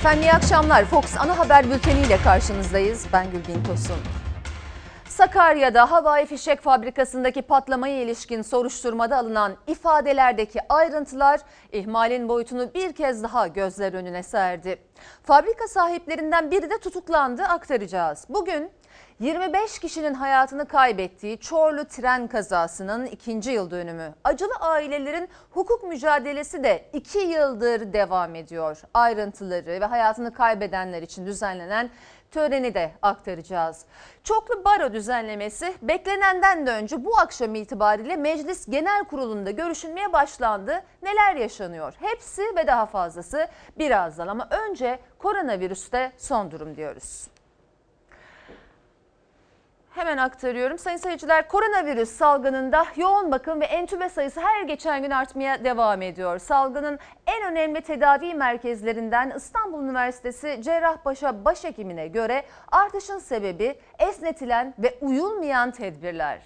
Efendim iyi akşamlar. Fox ana haber bülteniyle karşınızdayız. Ben Gülbin Tosun. Sakarya'da havai fişek fabrikasındaki patlamaya ilişkin soruşturmada alınan ifadelerdeki ayrıntılar ihmalin boyutunu bir kez daha gözler önüne serdi. Fabrika sahiplerinden biri de tutuklandı aktaracağız. Bugün 25 kişinin hayatını kaybettiği Çorlu tren kazasının ikinci yıl dönümü. Acılı ailelerin hukuk mücadelesi de iki yıldır devam ediyor. Ayrıntıları ve hayatını kaybedenler için düzenlenen töreni de aktaracağız. Çoklu baro düzenlemesi beklenenden de önce bu akşam itibariyle Meclis Genel Kurulu'nda görüşülmeye başlandı. Neler yaşanıyor? Hepsi ve daha fazlası birazdan ama önce koronavirüste son durum diyoruz. Hemen aktarıyorum. Sayın seyirciler koronavirüs salgınında yoğun bakım ve entübe sayısı her geçen gün artmaya devam ediyor. Salgının en önemli tedavi merkezlerinden İstanbul Üniversitesi Cerrahpaşa Başhekimine göre artışın sebebi esnetilen ve uyulmayan tedbirler.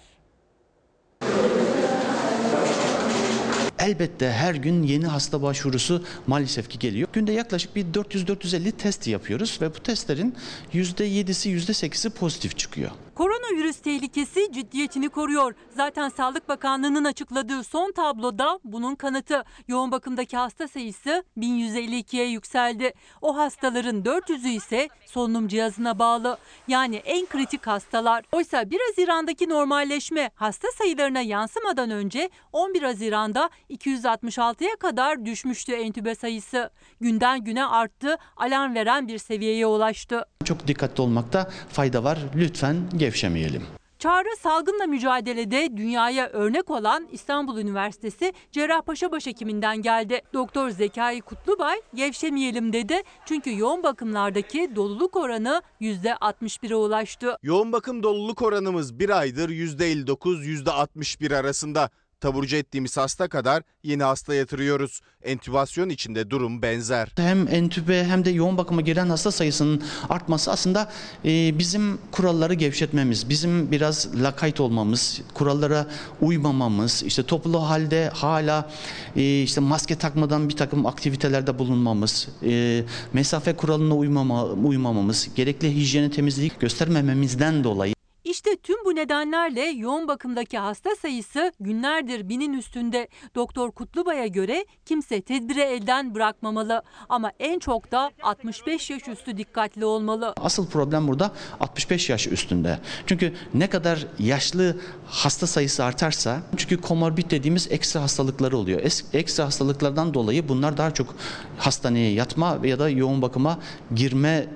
Elbette her gün yeni hasta başvurusu maalesef ki geliyor. Günde yaklaşık bir 400-450 test yapıyoruz ve bu testlerin %7'si %8'i pozitif çıkıyor. Koronavirüs tehlikesi ciddiyetini koruyor. Zaten Sağlık Bakanlığı'nın açıkladığı son tabloda bunun kanıtı. Yoğun bakımdaki hasta sayısı 1152'ye yükseldi. O hastaların 400'ü ise solunum cihazına bağlı. Yani en kritik hastalar. Oysa 1 Haziran'daki normalleşme hasta sayılarına yansımadan önce 11 Haziran'da 266'ya kadar düşmüştü entübe sayısı. Günden güne arttı, alarm veren bir seviyeye ulaştı. Çok dikkatli olmakta fayda var. Lütfen gevşemeyelim. Çağrı salgınla mücadelede dünyaya örnek olan İstanbul Üniversitesi Cerrahpaşa Başhekiminden geldi. Doktor Zekai Kutlubay gevşemeyelim dedi. Çünkü yoğun bakımlardaki doluluk oranı %61'e ulaştı. Yoğun bakım doluluk oranımız bir aydır %59-%61 arasında. Taburcu ettiğimiz hasta kadar yeni hasta yatırıyoruz. Entübasyon içinde durum benzer. Hem entübe hem de yoğun bakıma giren hasta sayısının artması aslında e, bizim kuralları gevşetmemiz, bizim biraz lakayt olmamız, kurallara uymamamız, işte toplu halde hala e, işte maske takmadan bir takım aktivitelerde bulunmamız, e, mesafe kuralına uymama, uymamamız, gerekli hijyeni temizliği göstermememizden dolayı İşte tüm bu nedenlerle yoğun bakımdaki hasta sayısı günlerdir binin üstünde. Doktor Kutlubay'a göre kimse tedbiri elden bırakmamalı. Ama en çok da 65 yaş üstü dikkatli olmalı. Asıl problem burada 65 yaş üstünde. Çünkü ne kadar yaşlı hasta sayısı artarsa çünkü komorbid dediğimiz ekstra hastalıkları oluyor. Ekstra hastalıklardan dolayı bunlar daha çok hastaneye yatma ya da yoğun bakıma girme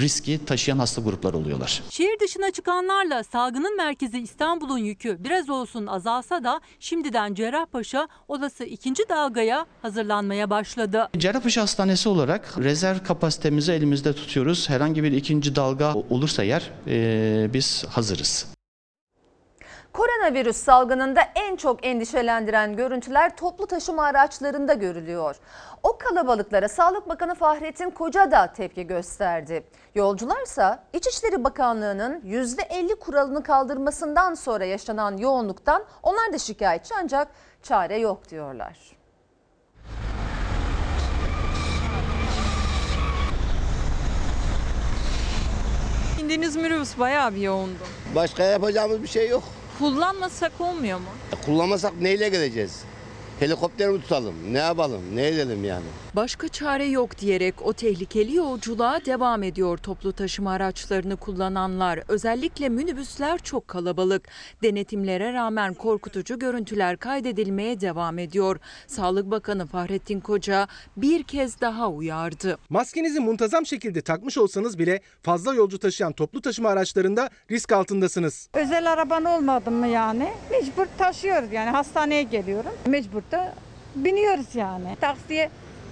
riski taşıyan hasta grupları oluyorlar. Şehir dışına çıkanlarla salgının merkezi İstanbul'un yükü biraz olsun azalsa da şimdiden Cerrahpaşa olası ikinci dalgaya hazırlanmaya başladı. Cerrahpaşa Hastanesi olarak rezerv kapasitemizi elimizde tutuyoruz. Herhangi bir ikinci dalga olursa eğer e, biz hazırız. Koronavirüs salgınında en çok endişelendiren görüntüler toplu taşıma araçlarında görülüyor. O kalabalıklara Sağlık Bakanı Fahrettin Koca da tepki gösterdi. Yolcularsa İçişleri Bakanlığı'nın %50 kuralını kaldırmasından sonra yaşanan yoğunluktan onlar da şikayetçi ancak çare yok diyorlar. İndiğiniz minibüs bayağı bir yoğundu. Başka yapacağımız bir şey yok. Kullanmasak olmuyor mu? Kullanmasak neyle geleceğiz? Helikopter mi tutalım? Ne yapalım? Ne edelim yani? Başka çare yok diyerek o tehlikeli yolculuğa devam ediyor toplu taşıma araçlarını kullananlar. Özellikle minibüsler çok kalabalık. Denetimlere rağmen korkutucu görüntüler kaydedilmeye devam ediyor. Sağlık Bakanı Fahrettin Koca bir kez daha uyardı. Maskenizi muntazam şekilde takmış olsanız bile fazla yolcu taşıyan toplu taşıma araçlarında risk altındasınız. Özel araban olmadı mı yani? Mecbur taşıyoruz yani hastaneye geliyorum. Mecbur da biniyoruz yani. Taksiye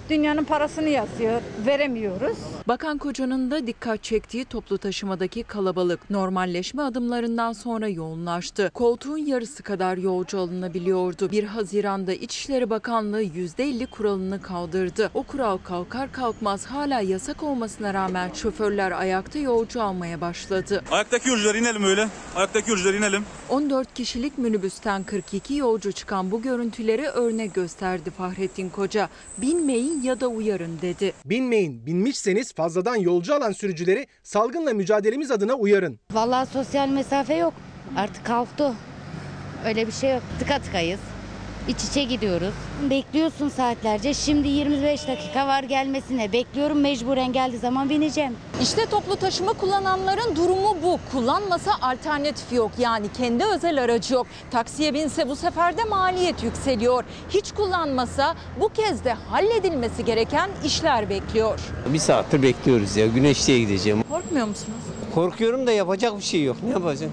dünyanın parasını yazıyor, veremiyoruz. Bakan Koca'nın da dikkat çektiği toplu taşımadaki kalabalık normalleşme adımlarından sonra yoğunlaştı. Koltuğun yarısı kadar yolcu alınabiliyordu. 1 Haziran'da İçişleri Bakanlığı %50 kuralını kaldırdı. O kural kalkar kalkmaz hala yasak olmasına rağmen şoförler ayakta yolcu almaya başladı. Ayaktaki yolcular inelim öyle. Ayaktaki yolcular inelim. 14 kişilik minibüsten 42 yolcu çıkan bu görüntüleri örnek gösterdi Fahrettin Koca. Binmeyin binmeyin ya da uyarın dedi. Binmeyin, binmişseniz fazladan yolcu alan sürücüleri salgınla mücadelemiz adına uyarın. Vallahi sosyal mesafe yok. Artık kalktı. Öyle bir şey yok. Tıka tıkayız. İç içe gidiyoruz. Bekliyorsun saatlerce. Şimdi 25 dakika var gelmesine. Bekliyorum mecburen geldiği zaman bineceğim. İşte toplu taşıma kullananların durumu bu. Kullanmasa alternatif yok. Yani kendi özel aracı yok. Taksiye binse bu sefer de maliyet yükseliyor. Hiç kullanmasa bu kez de halledilmesi gereken işler bekliyor. Bir saattir bekliyoruz ya. Güneşli'ye gideceğim. Korkmuyor musunuz? Korkuyorum da yapacak bir şey yok. Ne yapacağım?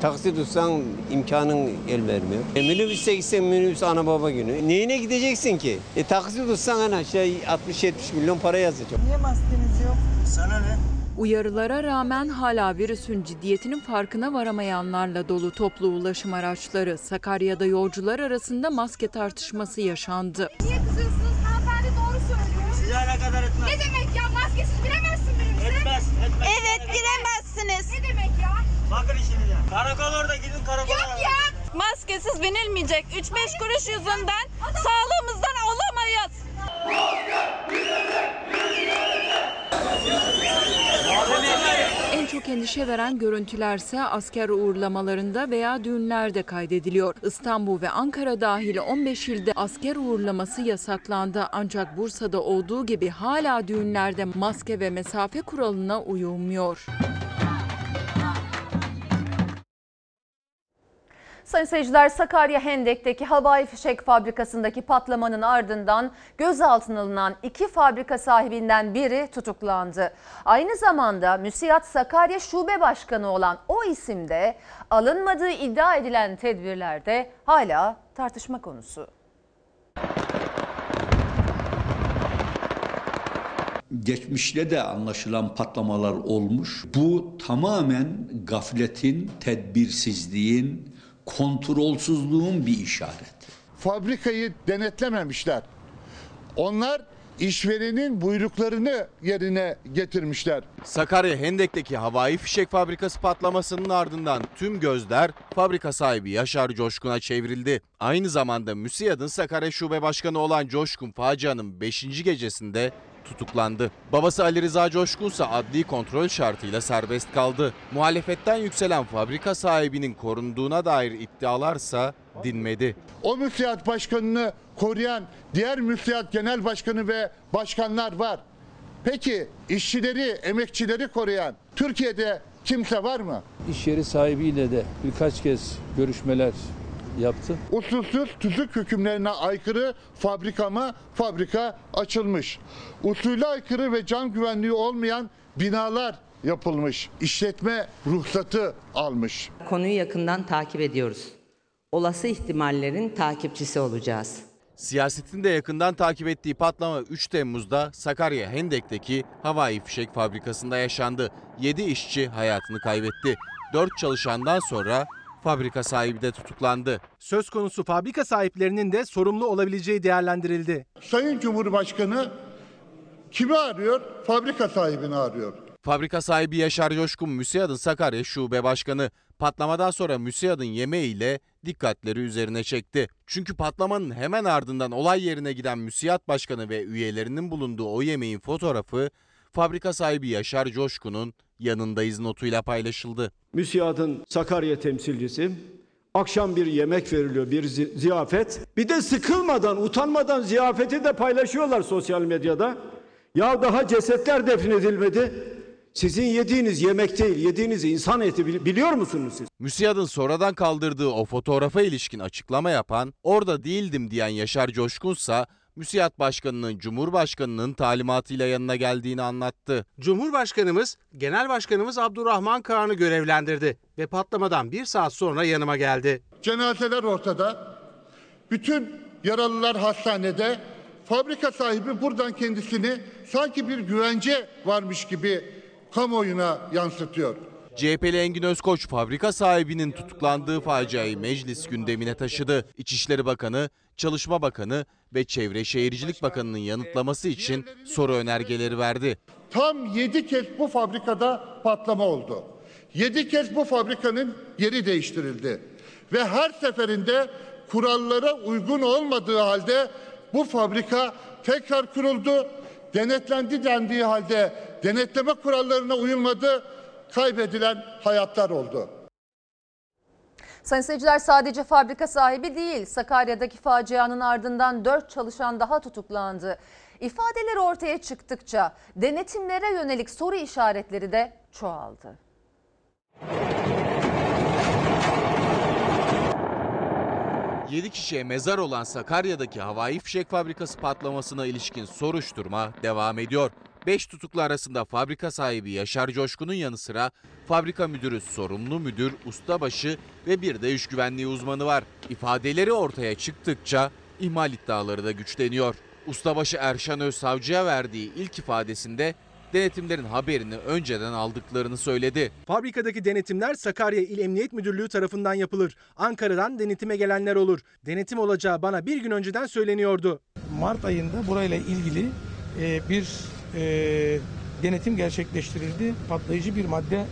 Taksi tutsan imkanın el vermiyor. E, minibüse gitsen minibüs ana baba günü. Neyine gideceksin ki? E taksi tutsan ana şey 60-70 milyon para yazacak. Niye maskeniz yok? Sana ne? Uyarılara rağmen hala virüsün ciddiyetinin farkına varamayanlarla dolu toplu ulaşım araçları. Sakarya'da yolcular arasında maske tartışması yaşandı. Niye kızıyorsunuz? Hanımefendi doğru söylüyor. Size alakadar etmez. Ne demek ya? Maskesiz giremezsin minibüse. Etmez, etmez. Evet giremezsiniz. Ne demek ya? Bakın işinize. Karakol orada gidin karakola. Yok ya. Maskesiz binilmeyecek. 3-5 kuruş yüzünden sağlığımızdan olamayız. En çok endişe veren görüntülerse asker uğurlamalarında veya düğünlerde kaydediliyor. İstanbul ve Ankara dahil 15 ilde asker uğurlaması yasaklandı. Ancak Bursa'da olduğu gibi hala düğünlerde maske ve mesafe kuralına uyulmuyor. Sayın seyirciler Sakarya Hendek'teki havai fişek fabrikasındaki patlamanın ardından gözaltına alınan iki fabrika sahibinden biri tutuklandı. Aynı zamanda Müsiyat Sakarya Şube Başkanı olan o isimde alınmadığı iddia edilen tedbirlerde hala tartışma konusu. Geçmişte de anlaşılan patlamalar olmuş. Bu tamamen gafletin, tedbirsizliğin, kontrolsüzlüğün bir işareti. Fabrikayı denetlememişler. Onlar işverenin buyruklarını yerine getirmişler. Sakarya Hendek'teki havai fişek fabrikası patlamasının ardından tüm gözler fabrika sahibi Yaşar Coşkun'a çevrildi. Aynı zamanda MÜSİAD'ın Sakarya Şube Başkanı olan Coşkun facianın 5. gecesinde tutuklandı. Babası Ali Rıza Coşkun ise adli kontrol şartıyla serbest kaldı. Muhalefetten yükselen fabrika sahibinin korunduğuna dair iddialarsa dinmedi. O müsiyat başkanını koruyan diğer müsiyat genel başkanı ve başkanlar var. Peki işçileri, emekçileri koruyan Türkiye'de kimse var mı? İş yeri sahibiyle de birkaç kez görüşmeler yaptı. Usulsüz tüzük hükümlerine aykırı fabrikama fabrika açılmış. Usule aykırı ve can güvenliği olmayan binalar yapılmış. İşletme ruhsatı almış. Konuyu yakından takip ediyoruz. Olası ihtimallerin takipçisi olacağız. Siyasetin de yakından takip ettiği patlama 3 Temmuz'da Sakarya Hendek'teki havai fişek fabrikasında yaşandı. 7 işçi hayatını kaybetti. 4 çalışandan sonra fabrika sahibi de tutuklandı. Söz konusu fabrika sahiplerinin de sorumlu olabileceği değerlendirildi. Sayın Cumhurbaşkanı kimi arıyor? Fabrika sahibini arıyor. Fabrika sahibi Yaşar Coşkun MÜSİAD'ın Sakarya Şube Başkanı patlamadan sonra MÜSİAD'ın yemeğiyle dikkatleri üzerine çekti. Çünkü patlamanın hemen ardından olay yerine giden MÜSİAD Başkanı ve üyelerinin bulunduğu o yemeğin fotoğrafı fabrika sahibi Yaşar Coşkun'un yanındayız notuyla paylaşıldı. MÜSİAD'ın Sakarya temsilcisi akşam bir yemek veriliyor, bir ziyafet. Bir de sıkılmadan, utanmadan ziyafeti de paylaşıyorlar sosyal medyada. Ya daha cesetler defnedilmedi. Sizin yediğiniz yemek değil, yediğiniz insan eti biliyor musunuz siz? MÜSİAD'ın sonradan kaldırdığı o fotoğrafa ilişkin açıklama yapan, orada değildim diyen Yaşar Coşkunsa, MÜSİAD Başkanı'nın Cumhurbaşkanı'nın talimatıyla yanına geldiğini anlattı. Cumhurbaşkanımız, Genel Başkanımız Abdurrahman Kağan'ı görevlendirdi ve patlamadan bir saat sonra yanıma geldi. Cenazeler ortada. Bütün yaralılar hastanede. Fabrika sahibi buradan kendisini sanki bir güvence varmış gibi kamuoyuna yansıtıyor. CHP'li Engin Özkoç fabrika sahibinin tutuklandığı faciayı meclis gündemine taşıdı. İçişleri Bakanı, Çalışma Bakanı ve Çevre Şehircilik Bakanı'nın yanıtlaması için soru önergeleri verdi. Tam 7 kez bu fabrikada patlama oldu. 7 kez bu fabrikanın yeri değiştirildi. Ve her seferinde kurallara uygun olmadığı halde bu fabrika tekrar kuruldu. Denetlendi dendiği halde denetleme kurallarına uyulmadı. Kaybedilen hayatlar oldu. Sayın seyirciler sadece fabrika sahibi değil, Sakarya'daki facianın ardından 4 çalışan daha tutuklandı. İfadeler ortaya çıktıkça denetimlere yönelik soru işaretleri de çoğaldı. Yedi kişiye mezar olan Sakarya'daki havai fişek fabrikası patlamasına ilişkin soruşturma devam ediyor. 5 tutuklu arasında fabrika sahibi Yaşar Coşkun'un yanı sıra fabrika müdürü, sorumlu müdür, ustabaşı ve bir de iş güvenliği uzmanı var. İfadeleri ortaya çıktıkça ihmal iddiaları da güçleniyor. Ustabaşı Erşan Öz savcıya verdiği ilk ifadesinde denetimlerin haberini önceden aldıklarını söyledi. Fabrikadaki denetimler Sakarya İl Emniyet Müdürlüğü tarafından yapılır. Ankara'dan denetime gelenler olur. Denetim olacağı bana bir gün önceden söyleniyordu. Mart ayında burayla ilgili e, bir e, denetim gerçekleştirildi. Patlayıcı bir madde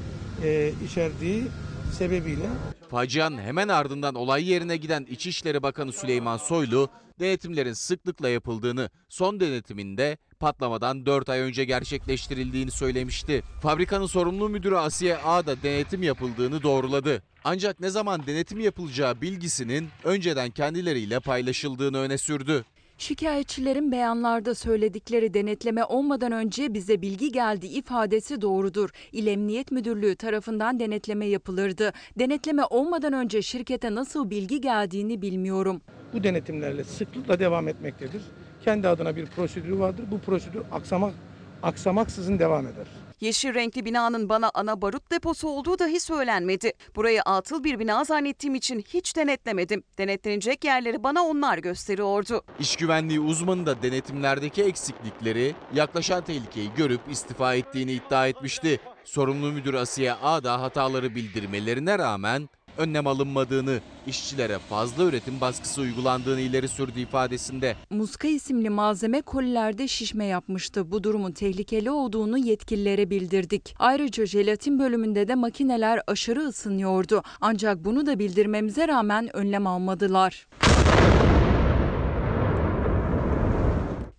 e, içerdiği sebebiyle. Facianın hemen ardından olay yerine giden İçişleri Bakanı Süleyman Soylu, denetimlerin sıklıkla yapıldığını, son denetiminde patlamadan 4 ay önce gerçekleştirildiğini söylemişti. Fabrikanın sorumlu müdürü Asiye A da denetim yapıldığını doğruladı. Ancak ne zaman denetim yapılacağı bilgisinin önceden kendileriyle paylaşıldığını öne sürdü. Şikayetçilerin beyanlarda söyledikleri denetleme olmadan önce bize bilgi geldi ifadesi doğrudur. İl Emniyet Müdürlüğü tarafından denetleme yapılırdı. Denetleme olmadan önce şirkete nasıl bilgi geldiğini bilmiyorum. Bu denetimlerle sıklıkla devam etmektedir. Kendi adına bir prosedürü vardır. Bu prosedür aksamak aksamaksızın devam eder. Yeşil renkli binanın bana ana barut deposu olduğu dahi söylenmedi. Burayı atıl bir bina zannettiğim için hiç denetlemedim. Denetlenecek yerleri bana onlar gösteriyordu. İş güvenliği uzmanı da denetimlerdeki eksiklikleri, yaklaşan tehlikeyi görüp istifa ettiğini iddia etmişti. Sorumlu müdür Asiye A da hataları bildirmelerine rağmen önlem alınmadığını, işçilere fazla üretim baskısı uygulandığını ileri sürdü ifadesinde. Muska isimli malzeme kolilerde şişme yapmıştı. Bu durumun tehlikeli olduğunu yetkililere bildirdik. Ayrıca jelatin bölümünde de makineler aşırı ısınıyordu. Ancak bunu da bildirmemize rağmen önlem almadılar.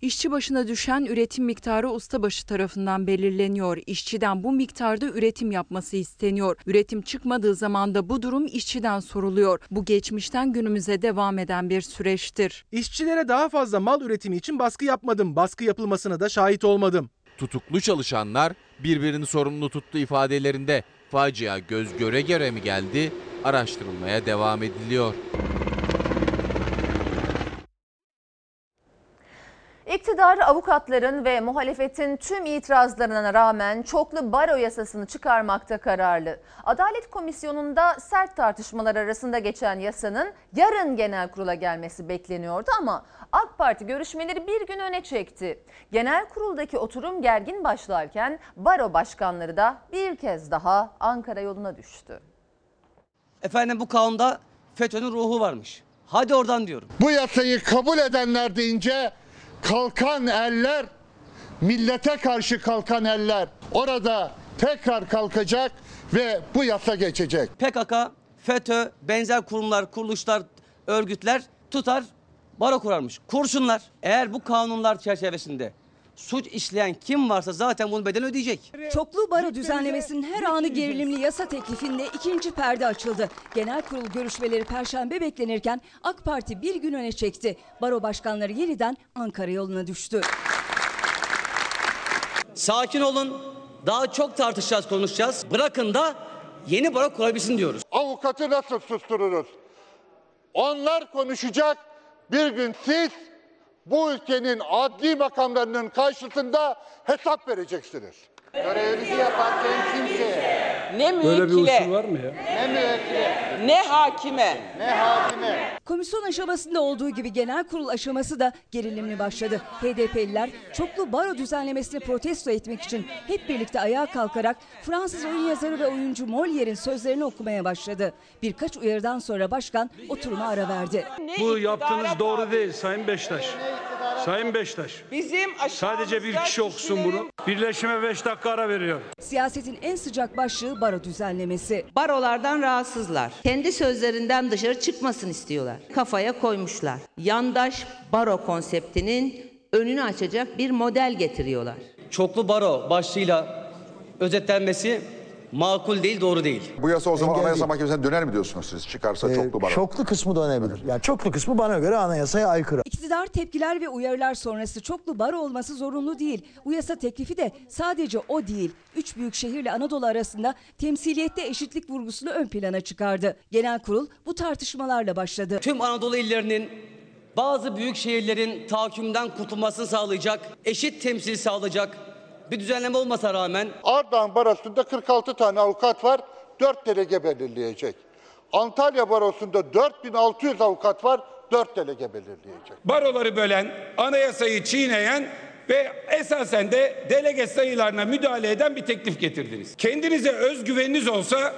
İşçi başına düşen üretim miktarı ustabaşı tarafından belirleniyor. İşçiden bu miktarda üretim yapması isteniyor. Üretim çıkmadığı zaman da bu durum işçiden soruluyor. Bu geçmişten günümüze devam eden bir süreçtir. İşçilere daha fazla mal üretimi için baskı yapmadım. Baskı yapılmasına da şahit olmadım. Tutuklu çalışanlar birbirini sorumlu tuttu ifadelerinde. Facia göz göre göre mi geldi? Araştırılmaya devam ediliyor. İktidar avukatların ve muhalefetin tüm itirazlarına rağmen çoklu baro yasasını çıkarmakta kararlı. Adalet Komisyonu'nda sert tartışmalar arasında geçen yasanın yarın genel kurula gelmesi bekleniyordu ama AK Parti görüşmeleri bir gün öne çekti. Genel kuruldaki oturum gergin başlarken baro başkanları da bir kez daha Ankara yoluna düştü. Efendim bu kanunda FETÖ'nün ruhu varmış. Hadi oradan diyorum. Bu yasayı kabul edenler deyince kalkan eller, millete karşı kalkan eller orada tekrar kalkacak ve bu yasa geçecek. PKK, FETÖ, benzer kurumlar, kuruluşlar, örgütler tutar baro kurarmış. Kurşunlar. Eğer bu kanunlar çerçevesinde suç işleyen kim varsa zaten bunun bedelini ödeyecek. Çoklu baro düzenlemesinin her anı gerilimli yasa teklifinde ikinci perde açıldı. Genel kurul görüşmeleri perşembe beklenirken AK Parti bir gün öne çekti. Baro başkanları yeniden Ankara yoluna düştü. Sakin olun. Daha çok tartışacağız, konuşacağız. Bırakın da yeni baro kurabilsin diyoruz. Avukatı nasıl sustururuz? Onlar konuşacak. Bir gün siz bu ülkenin adli makamlarının karşısında hesap vereceksiniz. Görevinizi yaparken kimseye, Böyle ne bir müvekkile, usul var mı ya? ne müvekkile, ne hakime, ne hakime, Komisyon aşamasında olduğu gibi genel kurul aşaması da gerilimli başladı. HDP'liler çoklu baro düzenlemesini protesto etmek için hep birlikte ayağa kalkarak Fransız oyun yazarı ve oyuncu Molière'in sözlerini okumaya başladı. Birkaç uyarıdan sonra başkan oturuma ara verdi. Bu yaptığınız doğru değil Sayın Beştaş. Sayın Beştaş. bizim Sadece bir kişi okusun bunu. Birleşime 5 dakika ara veriyor. Siyasetin en sıcak başlığı baro düzenlemesi. Barolardan rahatsızlar. Kendi sözlerinden dışarı çıkmasın istiyorlar. Kafaya koymuşlar. Yandaş baro konseptinin önünü açacak bir model getiriyorlar. Çoklu baro başlığıyla özetlenmesi makul değil, doğru değil. Bu yasa o zaman Engel Anayasa değil. Mahkemesi'ne döner mi diyorsunuz siz? Çıkarsa Ee, çoklu baro. çoklu kısmı dönebilir. Yani çoklu kısmı bana göre anayasaya aykırı. İktidar tepkiler ve uyarılar sonrası çoklu baro olması zorunlu değil. Bu yasa teklifi de sadece o değil. Üç büyük şehirle Anadolu arasında temsiliyette eşitlik vurgusunu ön plana çıkardı. Genel kurul bu tartışmalarla başladı. Tüm Anadolu illerinin bazı büyük şehirlerin tahakkümden kurtulmasını sağlayacak, eşit temsil sağlayacak bir düzenleme olmasa rağmen Ardahan Barosu'nda 46 tane avukat var, 4 delege belirleyecek. Antalya Barosu'nda 4600 avukat var, 4 delege belirleyecek. baroları bölen, anayasayı çiğneyen ve esasen de delege sayılarına müdahale eden bir teklif getirdiniz. Kendinize özgüveniniz olsa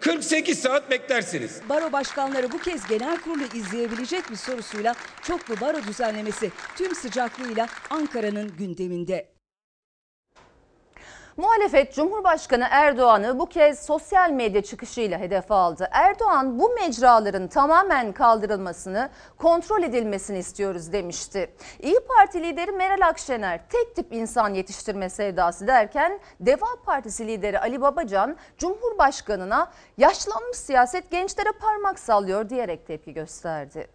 48 saat beklersiniz. Baro başkanları bu kez genel kurulu izleyebilecek mi sorusuyla çoklu baro düzenlemesi tüm sıcaklığıyla Ankara'nın gündeminde. Muhalefet Cumhurbaşkanı Erdoğan'ı bu kez sosyal medya çıkışıyla hedef aldı. Erdoğan bu mecraların tamamen kaldırılmasını, kontrol edilmesini istiyoruz demişti. İyi Parti lideri Meral Akşener tek tip insan yetiştirme sevdası derken Deva Partisi lideri Ali Babacan Cumhurbaşkanına yaşlanmış siyaset gençlere parmak sallıyor diyerek tepki gösterdi.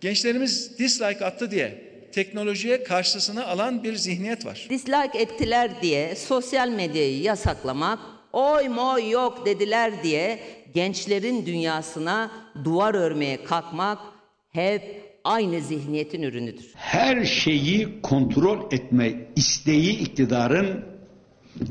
Gençlerimiz dislike attı diye teknolojiye karşısına alan bir zihniyet var. Dislike ettiler diye sosyal medyayı yasaklamak, oy moy yok dediler diye gençlerin dünyasına duvar örmeye kalkmak hep aynı zihniyetin ürünüdür. Her şeyi kontrol etme isteği iktidarın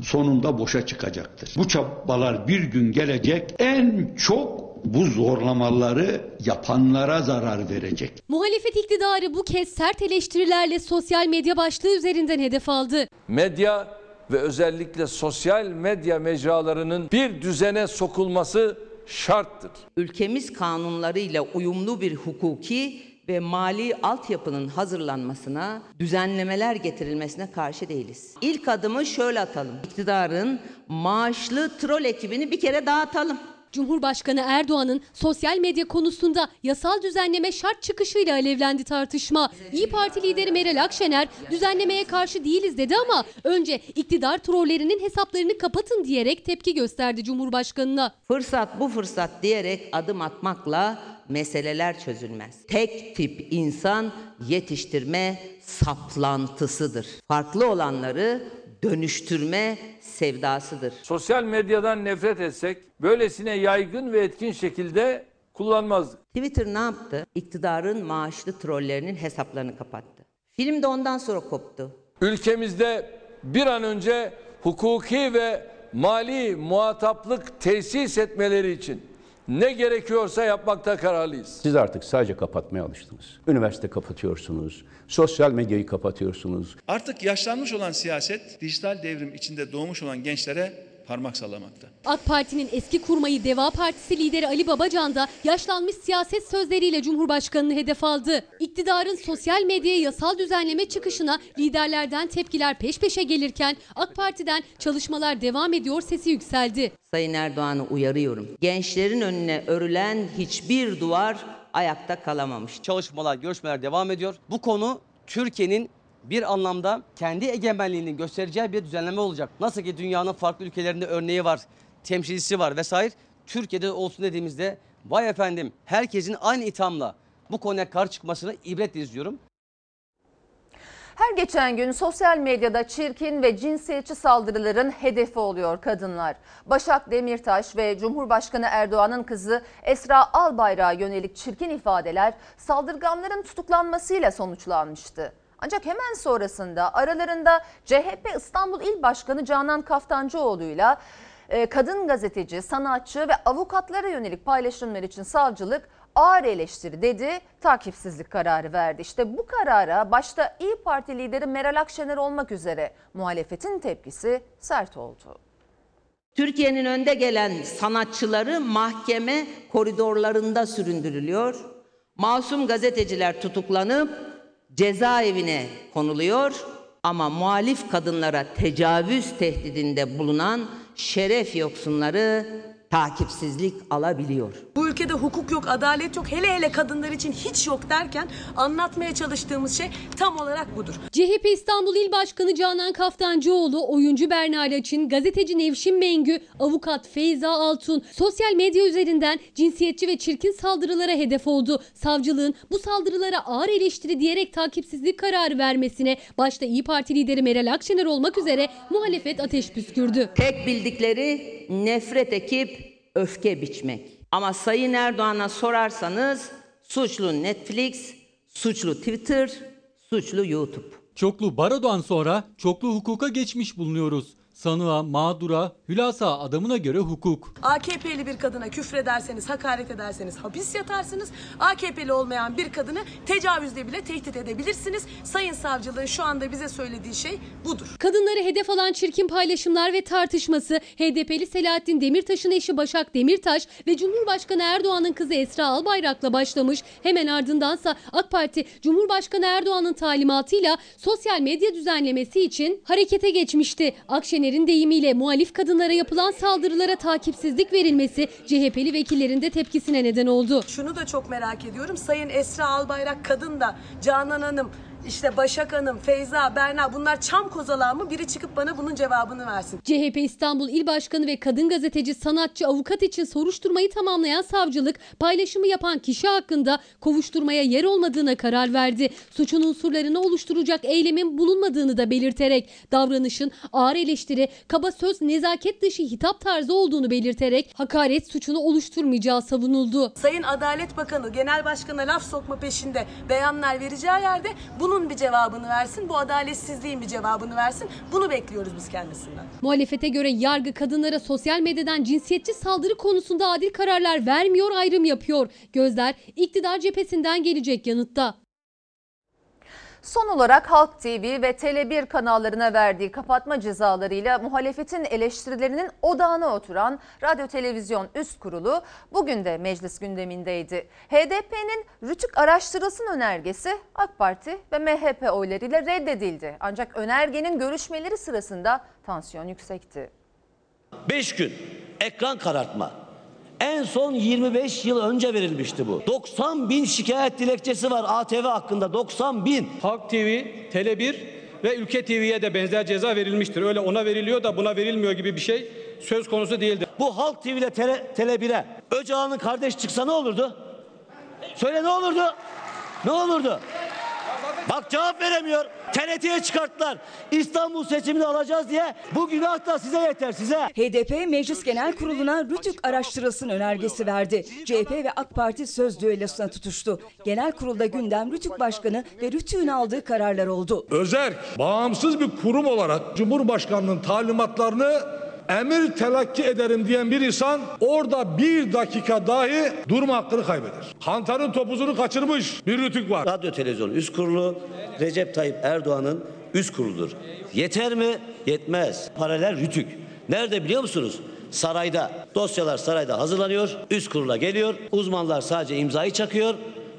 sonunda boşa çıkacaktır. Bu çabalar bir gün gelecek en çok bu zorlamaları yapanlara zarar verecek. Muhalefet iktidarı bu kez sert eleştirilerle sosyal medya başlığı üzerinden hedef aldı. Medya ve özellikle sosyal medya mecralarının bir düzene sokulması şarttır. Ülkemiz kanunlarıyla uyumlu bir hukuki ve mali altyapının hazırlanmasına, düzenlemeler getirilmesine karşı değiliz. İlk adımı şöyle atalım. İktidarın maaşlı troll ekibini bir kere dağıtalım. Cumhurbaşkanı Erdoğan'ın sosyal medya konusunda yasal düzenleme şart çıkışıyla alevlendi tartışma. İyi Parti lideri Meral Akşener düzenlemeye karşı değiliz dedi ama önce iktidar trollerinin hesaplarını kapatın diyerek tepki gösterdi Cumhurbaşkanına. Fırsat bu fırsat diyerek adım atmakla meseleler çözülmez. Tek tip insan yetiştirme saplantısıdır. Farklı olanları dönüştürme sevdasıdır. Sosyal medyadan nefret etsek böylesine yaygın ve etkin şekilde kullanmazdık. Twitter ne yaptı? İktidarın maaşlı trollerinin hesaplarını kapattı. Film de ondan sonra koptu. Ülkemizde bir an önce hukuki ve mali muhataplık tesis etmeleri için ne gerekiyorsa yapmakta kararlıyız. Siz artık sadece kapatmaya alıştınız. Üniversite kapatıyorsunuz, sosyal medyayı kapatıyorsunuz. Artık yaşlanmış olan siyaset dijital devrim içinde doğmuş olan gençlere parmak sallamakta. AK Parti'nin eski kurmayı Deva Partisi lideri Ali Babacan da yaşlanmış siyaset sözleriyle Cumhurbaşkanı'nı hedef aldı. İktidarın sosyal medyaya yasal düzenleme çıkışına liderlerden tepkiler peş peşe gelirken AK Parti'den çalışmalar devam ediyor sesi yükseldi. Sayın Erdoğan'ı uyarıyorum. Gençlerin önüne örülen hiçbir duvar ayakta kalamamış. çalışmalar, görüşmeler devam ediyor. Bu konu Türkiye'nin bir anlamda kendi egemenliğini göstereceği bir düzenleme olacak. Nasıl ki dünyanın farklı ülkelerinde örneği var, temsilcisi var vesaire. Türkiye'de olsun dediğimizde vay efendim herkesin aynı ithamla bu konuya karşı çıkmasını ibretle izliyorum. Her geçen gün sosyal medyada çirkin ve cinsiyetçi saldırıların hedefi oluyor kadınlar. Başak Demirtaş ve Cumhurbaşkanı Erdoğan'ın kızı Esra Albayrak'a yönelik çirkin ifadeler saldırganların tutuklanmasıyla sonuçlanmıştı. Ancak hemen sonrasında aralarında CHP İstanbul İl Başkanı Canan Kaftancıoğlu'yla e, kadın gazeteci, sanatçı ve avukatlara yönelik paylaşımlar için savcılık ağır eleştiri dedi, takipsizlik kararı verdi. İşte bu karara başta İyi Parti lideri Meral Akşener olmak üzere muhalefetin tepkisi sert oldu. Türkiye'nin önde gelen sanatçıları mahkeme koridorlarında süründürülüyor. Masum gazeteciler tutuklanıp cezaevine konuluyor ama muhalif kadınlara tecavüz tehdidinde bulunan şeref yoksunları takipsizlik alabiliyor. Bu ülkede hukuk yok, adalet yok, hele hele kadınlar için hiç yok derken anlatmaya çalıştığımız şey tam olarak budur. CHP İstanbul İl Başkanı Canan Kaftancıoğlu, oyuncu Berna Laçin, gazeteci Nevşin Mengü, avukat Feyza Altun sosyal medya üzerinden cinsiyetçi ve çirkin saldırılara hedef oldu. Savcılığın bu saldırılara ağır eleştiri diyerek takipsizlik kararı vermesine başta İyi Parti lideri Meral Akşener olmak üzere muhalefet ateş püskürdü. Tek bildikleri nefret ekip öfke biçmek. Ama Sayın Erdoğan'a sorarsanız suçlu Netflix, suçlu Twitter, suçlu YouTube. Çoklu barodan sonra çoklu hukuka geçmiş bulunuyoruz. Sanığa, mağdura, hülasa adamına göre hukuk. AKP'li bir kadına küfrederseniz, hakaret ederseniz hapis yatarsınız. AKP'li olmayan bir kadını tecavüzle bile tehdit edebilirsiniz. Sayın savcılığın şu anda bize söylediği şey budur. Kadınları hedef alan çirkin paylaşımlar ve tartışması HDP'li Selahattin Demirtaş'ın eşi Başak Demirtaş ve Cumhurbaşkanı Erdoğan'ın kızı Esra Albayrak'la başlamış. Hemen ardındansa AK Parti Cumhurbaşkanı Erdoğan'ın talimatıyla sosyal medya düzenlemesi için harekete geçmişti. Akşener'in deyimiyle muhalif kadınlara yapılan saldırılara takipsizlik verilmesi CHP'li vekillerin de tepkisine neden oldu. Şunu da çok merak ediyorum. Sayın Esra Albayrak kadın da Canan Hanım işte Başak Hanım, Feyza, Berna bunlar çam kozalağı mı? Biri çıkıp bana bunun cevabını versin. CHP İstanbul İl Başkanı ve kadın gazeteci, sanatçı, avukat için soruşturmayı tamamlayan savcılık paylaşımı yapan kişi hakkında kovuşturmaya yer olmadığına karar verdi. Suçun unsurlarını oluşturacak eylemin bulunmadığını da belirterek davranışın ağır eleştiri, kaba söz, nezaket dışı hitap tarzı olduğunu belirterek hakaret suçunu oluşturmayacağı savunuldu. Sayın Adalet Bakanı genel başkana laf sokma peşinde beyanlar vereceği yerde bunun bir cevabını versin. Bu adaletsizliğin bir cevabını versin. Bunu bekliyoruz biz kendisinden. Muhalefete göre yargı kadınlara sosyal medyadan cinsiyetçi saldırı konusunda adil kararlar vermiyor, ayrım yapıyor. Gözler iktidar cephesinden gelecek yanıtta. Son olarak Halk TV ve Tele1 kanallarına verdiği kapatma cezalarıyla muhalefetin eleştirilerinin odağına oturan Radyo Televizyon Üst Kurulu bugün de meclis gündemindeydi. HDP'nin Rütük araştırılsın önergesi AK Parti ve MHP oylarıyla reddedildi. Ancak önergenin görüşmeleri sırasında tansiyon yüksekti. 5 gün ekran karartma. En son 25 yıl önce verilmişti bu. 90 bin şikayet dilekçesi var ATV hakkında 90 bin. Halk TV, Tele1 ve Ülke TV'ye de benzer ceza verilmiştir. Öyle ona veriliyor da buna verilmiyor gibi bir şey söz konusu değildir. Bu Halk TV ile Tele, Tele1'e Öcalan'ın kardeş çıksa ne olurdu? Söyle ne olurdu? Ne olurdu? Bak cevap veremiyor. TRT'ye çıkarttılar. İstanbul seçimini alacağız diye. Bu günah da size yeter size. HDP Meclis Genel Kurulu'na Rütük araştırılsın önergesi verdi. CHP ve AK Parti söz düellosuna tutuştu. Genel kurulda gündem Rütük Başkanı ve Rütük'ün aldığı kararlar oldu. Özerk bağımsız bir kurum olarak Cumhurbaşkanının talimatlarını emir telakki ederim diyen bir insan orada bir dakika dahi durma hakkını kaybeder. Kantarın topuzunu kaçırmış bir rütük var. Radyo Televizyon Üst Kurulu Recep Tayyip Erdoğan'ın üst kuruludur. Yeter mi? Yetmez. Paralel rütük. Nerede biliyor musunuz? Sarayda. Dosyalar sarayda hazırlanıyor. Üst kurula geliyor. Uzmanlar sadece imzayı çakıyor.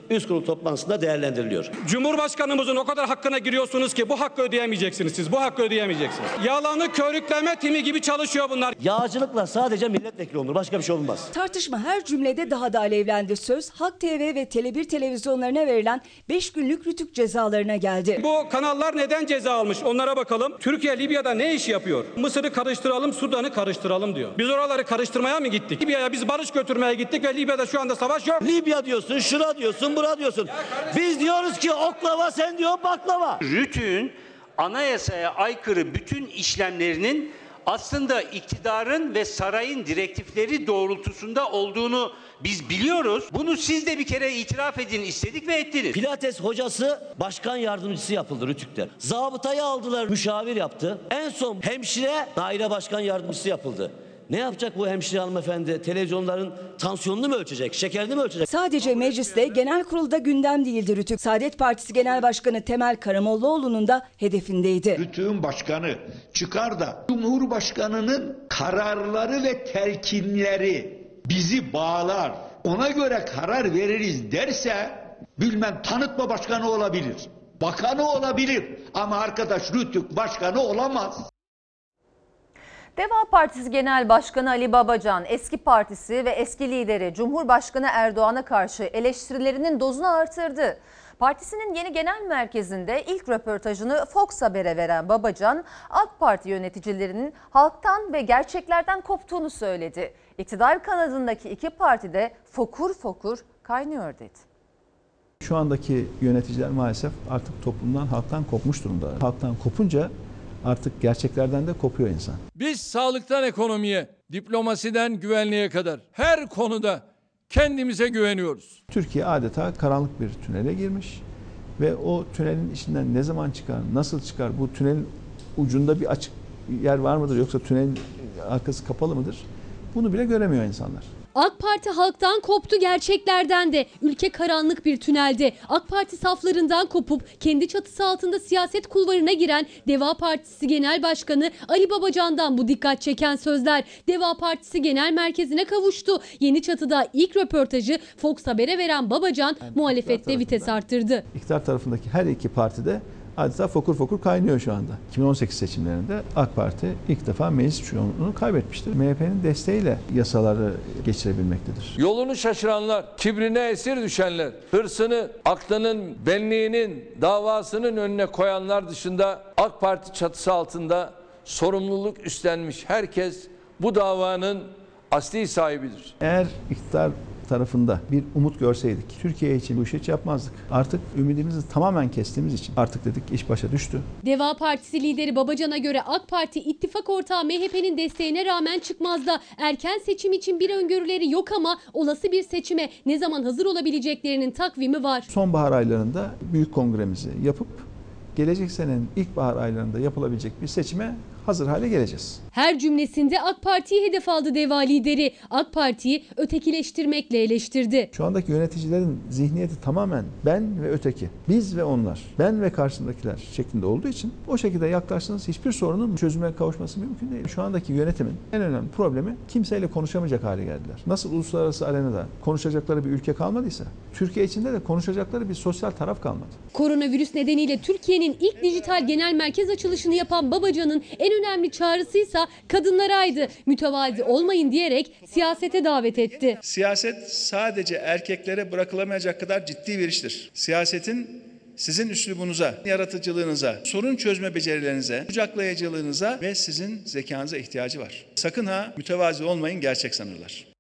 Üst kurul toplantısında değerlendiriliyor. Cumhurbaşkanımızın o kadar hakkına giriyorsunuz ki bu hakkı ödeyemeyeceksiniz siz. Bu hakkı ödeyemeyeceksiniz. Yalanı körükleme timi gibi çalışıyor bunlar. Yağcılıkla sadece milletvekili olur. Başka bir şey olmaz. Tartışma her cümlede daha da alevlendi. Söz Halk TV ve Tele1 televizyonlarına verilen 5 günlük Rütük cezalarına geldi. Bu kanallar neden ceza almış onlara bakalım. Türkiye Libya'da ne iş yapıyor? Mısır'ı karıştıralım, Sudan'ı karıştıralım diyor. Biz oraları karıştırmaya mı gittik? Libya'ya biz barış götürmeye gittik ve Libya'da şu anda savaş yok. Libya diyorsun, şura diyorsun, bura diyorsun. Biz diyoruz ki oklava sen diyor baklava. Rütü'nün anayasaya aykırı bütün işlemlerinin aslında iktidarın ve sarayın direktifleri doğrultusunda olduğunu biz biliyoruz. Bunu siz de bir kere itiraf edin istedik ve ettiniz. Pilates hocası başkan yardımcısı yapıldı Rütük'te. Zabıtayı aldılar, müşavir yaptı. En son hemşire daire başkan yardımcısı yapıldı. Ne yapacak bu hemşire hanımefendi? Televizyonların tansiyonunu mu ölçecek? Şekerini mi ölçecek? Sadece mecliste genel kurulda gündem değildi Rütük. Saadet Partisi Genel Başkanı Temel Karamollaoğlu'nun da hedefindeydi. Rütük'ün başkanı çıkar da Cumhurbaşkanı'nın kararları ve telkinleri bizi bağlar. Ona göre karar veririz derse bilmem tanıtma başkanı olabilir. Bakanı olabilir ama arkadaş Rütük başkanı olamaz. Deva Partisi Genel Başkanı Ali Babacan, eski partisi ve eski lideri Cumhurbaşkanı Erdoğan'a karşı eleştirilerinin dozunu artırdı. Partisinin yeni genel merkezinde ilk röportajını Fox Haber'e veren Babacan, AK Parti yöneticilerinin halktan ve gerçeklerden koptuğunu söyledi. İktidar kanadındaki iki parti de fokur fokur kaynıyor dedi. Şu andaki yöneticiler maalesef artık toplumdan, halktan kopmuş durumda. Halktan kopunca artık gerçeklerden de kopuyor insan. Biz sağlıktan ekonomiye, diplomasiden güvenliğe kadar her konuda kendimize güveniyoruz. Türkiye adeta karanlık bir tünele girmiş ve o tünelin içinden ne zaman çıkar, nasıl çıkar, bu tünelin ucunda bir açık yer var mıdır yoksa tünelin arkası kapalı mıdır? Bunu bile göremiyor insanlar. AK Parti halktan koptu gerçeklerden de. Ülke karanlık bir tünelde. AK Parti saflarından kopup kendi çatısı altında siyaset kulvarına giren Deva Partisi Genel Başkanı Ali Babacan'dan bu dikkat çeken sözler. Deva Partisi Genel Merkezi'ne kavuştu. Yeni çatıda ilk röportajı Fox Haber'e veren Babacan muhalefette vites arttırdı. İktidar tarafındaki her iki partide adeta fokur fokur kaynıyor şu anda. 2018 seçimlerinde AK Parti ilk defa meclis çoğunluğunu kaybetmiştir. MHP'nin desteğiyle yasaları geçirebilmektedir. Yolunu şaşıranlar, kibrine esir düşenler, hırsını, aklının, benliğinin, davasının önüne koyanlar dışında AK Parti çatısı altında sorumluluk üstlenmiş herkes bu davanın asli sahibidir. Eğer iktidar tarafında bir umut görseydik, Türkiye için bu işi hiç yapmazdık. Artık ümidimizi tamamen kestiğimiz için artık dedik iş başa düştü. Deva Partisi lideri Babacan'a göre AK Parti ittifak ortağı MHP'nin desteğine rağmen çıkmazda. Erken seçim için bir öngörüleri yok ama olası bir seçime ne zaman hazır olabileceklerinin takvimi var. Sonbahar aylarında büyük kongremizi yapıp gelecek senenin ilkbahar aylarında yapılabilecek bir seçime hazır hale geleceğiz. Her cümlesinde AK Parti'yi hedef aldı Deva lideri. AK Parti'yi ötekileştirmekle eleştirdi. Şu andaki yöneticilerin zihniyeti tamamen ben ve öteki, biz ve onlar, ben ve karşımdakiler şeklinde olduğu için o şekilde yaklaştığınız hiçbir sorunun çözüme kavuşması mümkün değil. Şu andaki yönetimin en önemli problemi kimseyle konuşamayacak hale geldiler. Nasıl uluslararası arenada konuşacakları bir ülke kalmadıysa, Türkiye içinde de konuşacakları bir sosyal taraf kalmadı. Koronavirüs nedeniyle Türkiye'nin ilk dijital genel merkez açılışını yapan Babacan'ın en önemli çağrısıysa kadınlaraydı. Mütevazi olmayın diyerek siyasete davet etti. Siyaset sadece erkeklere bırakılamayacak kadar ciddi bir iştir. Siyasetin sizin üslubunuza, yaratıcılığınıza, sorun çözme becerilerinize, kucaklayıcılığınıza ve sizin zekanıza ihtiyacı var. Sakın ha mütevazi olmayın gerçek sanırlar.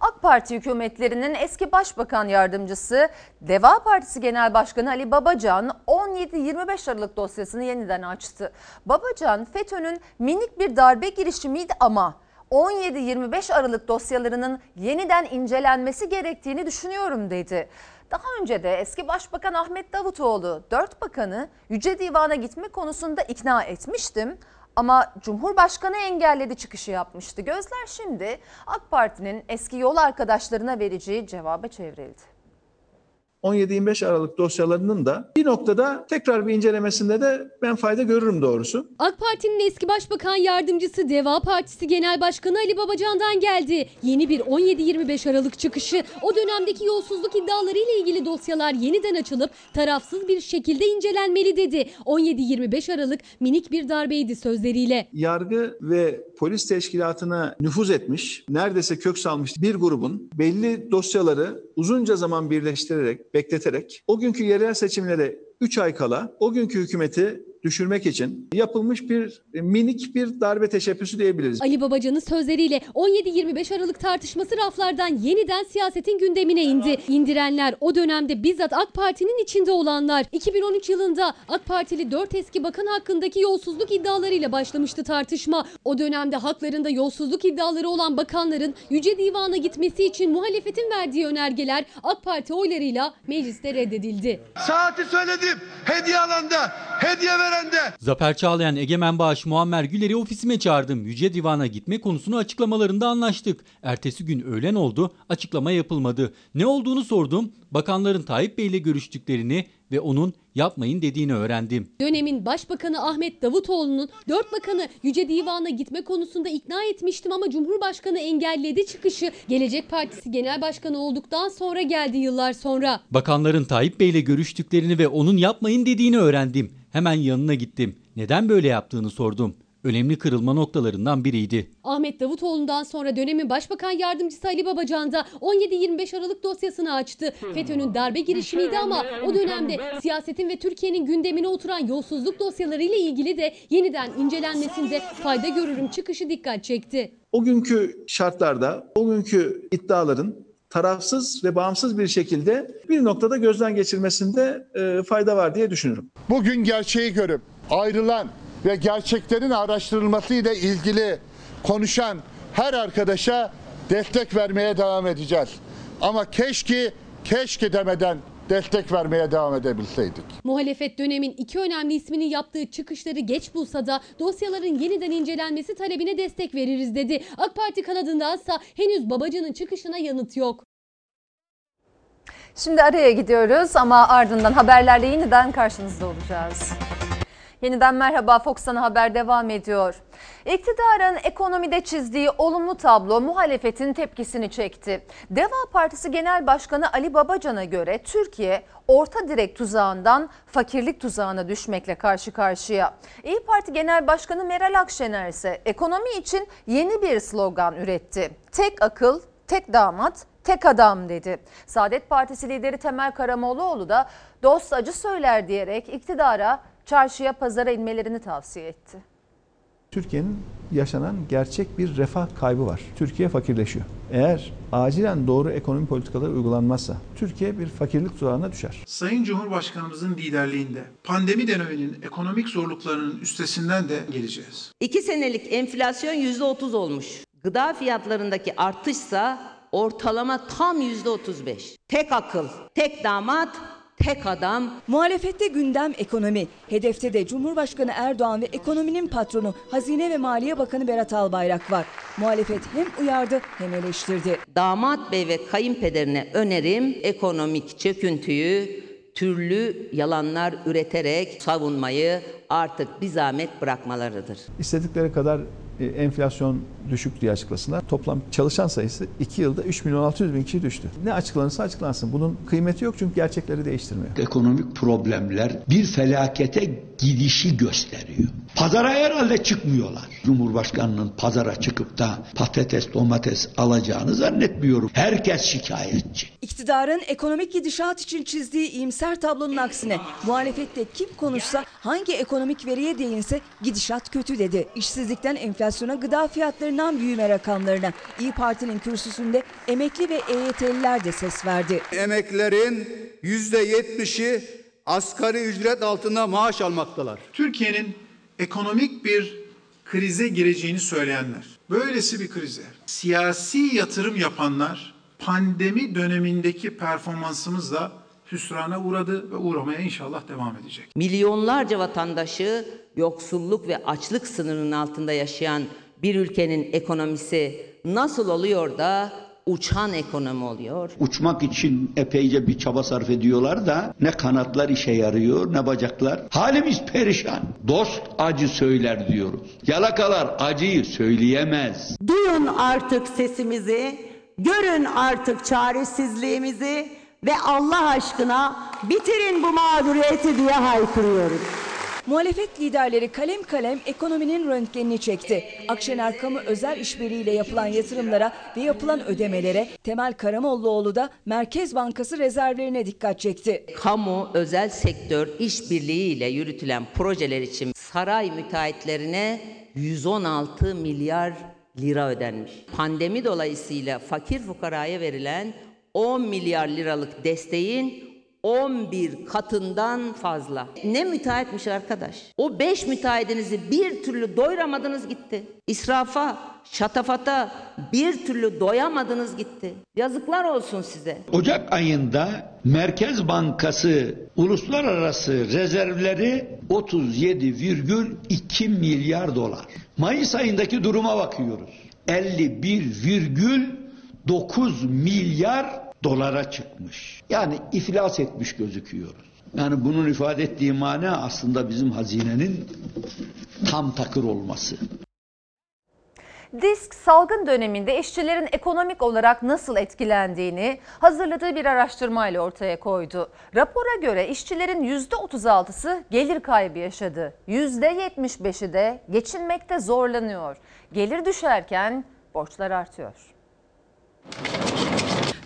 AK Parti hükümetlerinin eski başbakan yardımcısı Deva Partisi Genel Başkanı Ali Babacan 17-25 Aralık dosyasını yeniden açtı. Babacan FETÖ'nün minik bir darbe girişimiydi ama 17-25 Aralık dosyalarının yeniden incelenmesi gerektiğini düşünüyorum dedi. Daha önce de eski Başbakan Ahmet Davutoğlu dört bakanı Yüce Divan'a gitme konusunda ikna etmiştim. Ama Cumhurbaşkanı engelledi çıkışı yapmıştı. Gözler şimdi AK Parti'nin eski yol arkadaşlarına vereceği cevaba çevrildi. 17-25 Aralık dosyalarının da bir noktada tekrar bir incelemesinde de ben fayda görürüm doğrusu. AK Parti'nin eski başbakan yardımcısı Deva Partisi Genel Başkanı Ali Babacan'dan geldi. Yeni bir 17-25 Aralık çıkışı. O dönemdeki yolsuzluk iddiaları ile ilgili dosyalar yeniden açılıp tarafsız bir şekilde incelenmeli dedi. 17-25 Aralık minik bir darbeydi sözleriyle. Yargı ve polis teşkilatına nüfuz etmiş, neredeyse kök salmış bir grubun belli dosyaları uzunca zaman birleştirerek, bekleterek o günkü yerel seçimlere 3 ay kala o günkü hükümeti düşürmek için yapılmış bir minik bir darbe teşebbüsü diyebiliriz. Ali Babacan'ın sözleriyle 17-25 Aralık tartışması raflardan yeniden siyasetin gündemine indi. İndirenler o dönemde bizzat AK Parti'nin içinde olanlar. 2013 yılında AK Partili 4 eski bakan hakkındaki yolsuzluk iddialarıyla başlamıştı tartışma. O dönemde haklarında yolsuzluk iddiaları olan bakanların Yüce Divan'a gitmesi için muhalefetin verdiği önergeler AK Parti oylarıyla mecliste reddedildi. Saati söyledim. Hediye alanda, hediye verende. Zafer Çağlayan, Egemen Bağış, Muammer Güler'i ofisime çağırdım. Yüce Divan'a gitme konusunu açıklamalarında anlaştık. Ertesi gün öğlen oldu, açıklama yapılmadı. Ne olduğunu sordum. Bakanların Tayyip Bey ile görüştüklerini ve onun yapmayın dediğini öğrendim. Dönemin Başbakanı Ahmet Davutoğlu'nun dört bakanı Yüce Divan'a gitme konusunda ikna etmiştim ama Cumhurbaşkanı engelledi çıkışı. Gelecek Partisi Genel Başkanı olduktan sonra geldi yıllar sonra. Bakanların Tayyip Bey ile görüştüklerini ve onun yapmayın dediğini öğrendim. Hemen yanına gittim. Neden böyle yaptığını sordum. önemli kırılma noktalarından biriydi. Ahmet Davutoğlu'ndan sonra dönemin Başbakan Yardımcısı Ali Babacan da 17-25 Aralık dosyasını açtı. FETÖ'nün darbe girişimiydi ama o dönemde siyasetin ve Türkiye'nin gündemine oturan yolsuzluk dosyalarıyla ilgili de yeniden incelenmesinde fayda görürüm çıkışı dikkat çekti. O günkü şartlarda, o günkü iddiaların tarafsız ve bağımsız bir şekilde bir noktada gözden geçirmesinde e, fayda var diye düşünüyorum. Bugün gerçeği görüp ayrılan ve gerçeklerin araştırılması ile ilgili konuşan her arkadaşa destek vermeye devam edeceğiz. Ama keşke keşke demeden destek vermeye devam edebilseydik. Muhalefet dönemin iki önemli isminin yaptığı çıkışları geç bulsa da dosyaların yeniden incelenmesi talebine destek veririz dedi. AK Parti kanadındansa henüz Babacan'ın çıkışına yanıt yok. Şimdi araya gidiyoruz ama ardından haberlerle yeniden karşınızda olacağız. Yeniden merhaba Fox Ana Haber devam ediyor. İktidarın ekonomide çizdiği olumlu tablo muhalefetin tepkisini çekti. Deva Partisi Genel Başkanı Ali Babacan'a göre Türkiye orta direk tuzağından fakirlik tuzağına düşmekle karşı karşıya. İyi Parti Genel Başkanı Meral Akşener ise ekonomi için yeni bir slogan üretti. Tek akıl, tek damat, tek adam dedi. Saadet Partisi lideri Temel Karamollaoğlu da dost acı söyler diyerek iktidara çarşıya pazara inmelerini tavsiye etti. Türkiye'nin yaşanan gerçek bir refah kaybı var. Türkiye fakirleşiyor. Eğer acilen doğru ekonomi politikaları uygulanmazsa Türkiye bir fakirlik tuzağına düşer. Sayın Cumhurbaşkanımızın liderliğinde pandemi döneminin ekonomik zorluklarının üstesinden de geleceğiz. İki senelik enflasyon yüzde otuz olmuş. Gıda fiyatlarındaki artışsa ortalama tam yüzde otuz beş. Tek akıl, tek damat, tek adam. Muhalefette gündem ekonomi. Hedefte de Cumhurbaşkanı Erdoğan ve ekonominin patronu Hazine ve Maliye Bakanı Berat Albayrak var. Muhalefet hem uyardı hem eleştirdi. Damat bey ve kayınpederine önerim ekonomik çöküntüyü türlü yalanlar üreterek savunmayı artık bir zahmet bırakmalarıdır. İstedikleri kadar enflasyon düşük diye açıklasınlar. Toplam çalışan sayısı 2 yılda 3 milyon 600 bin kişi düştü. Ne açıklanırsa açıklansın. Bunun kıymeti yok çünkü gerçekleri değiştirmiyor. Ekonomik problemler bir felakete gidişi gösteriyor. Pazara herhalde çıkmıyorlar. Cumhurbaşkanının pazara çıkıp da patates domates alacağını zannetmiyorum. Herkes şikayetçi. İktidarın ekonomik gidişat için çizdiği iyimser tablonun aksine muhalefette kim konuşsa hangi ekonomik veriye değinse gidişat kötü dedi. İşsizlikten enflasyona gıda fiyatlarından büyüme rakamlarına İyi Parti'nin kürsüsünde emekli ve EYT'liler de ses verdi. Emeklilerin yüzde yetmişi asgari ücret altında maaş almaktalar. Türkiye'nin ekonomik bir krize gireceğini söyleyenler, böylesi bir krize siyasi yatırım yapanlar pandemi dönemindeki performansımızla hüsrana uğradı ve uğramaya inşallah devam edecek. Milyonlarca vatandaşı yoksulluk ve açlık sınırının altında yaşayan bir ülkenin ekonomisi nasıl oluyor da uçan ekonomi oluyor? Uçmak için epeyce bir çaba sarf ediyorlar da ne kanatlar işe yarıyor ne bacaklar. Halimiz perişan. Dost acı söyler diyoruz. Yalakalar acıyı söyleyemez. Duyun artık sesimizi, görün artık çaresizliğimizi ve Allah aşkına bitirin bu mağduriyeti diye haykırıyoruz. Muhalefet liderleri kalem kalem ekonominin röntgenini çekti. Akşener kamu özel işbirliğiyle yapılan yatırımlara ve yapılan ödemelere Temel Karamollaoğlu da Merkez Bankası rezervlerine dikkat çekti. Kamu özel sektör işbirliğiyle yürütülen projeler için saray müteahhitlerine 116 milyar lira ödenmiş. Pandemi dolayısıyla fakir fukaraya verilen 10 milyar liralık desteğin 11 katından fazla. Ne müteahhitmiş arkadaş. O 5 müteahhidinizi bir türlü doyuramadınız gitti. İsrafa, şatafata bir türlü doyamadınız gitti. Yazıklar olsun size. Ocak ayında Merkez Bankası uluslararası rezervleri 37,2 milyar dolar. Mayıs ayındaki duruma bakıyoruz. 51,9 milyar dolara çıkmış. Yani iflas etmiş gözüküyoruz. Yani bunun ifade ettiği mana aslında bizim hazinenin tam takır olması. Disk salgın döneminde işçilerin ekonomik olarak nasıl etkilendiğini hazırladığı bir araştırmayla ortaya koydu. Rapora göre işçilerin %36'sı gelir kaybı yaşadı. %75'i de geçinmekte zorlanıyor. Gelir düşerken borçlar artıyor.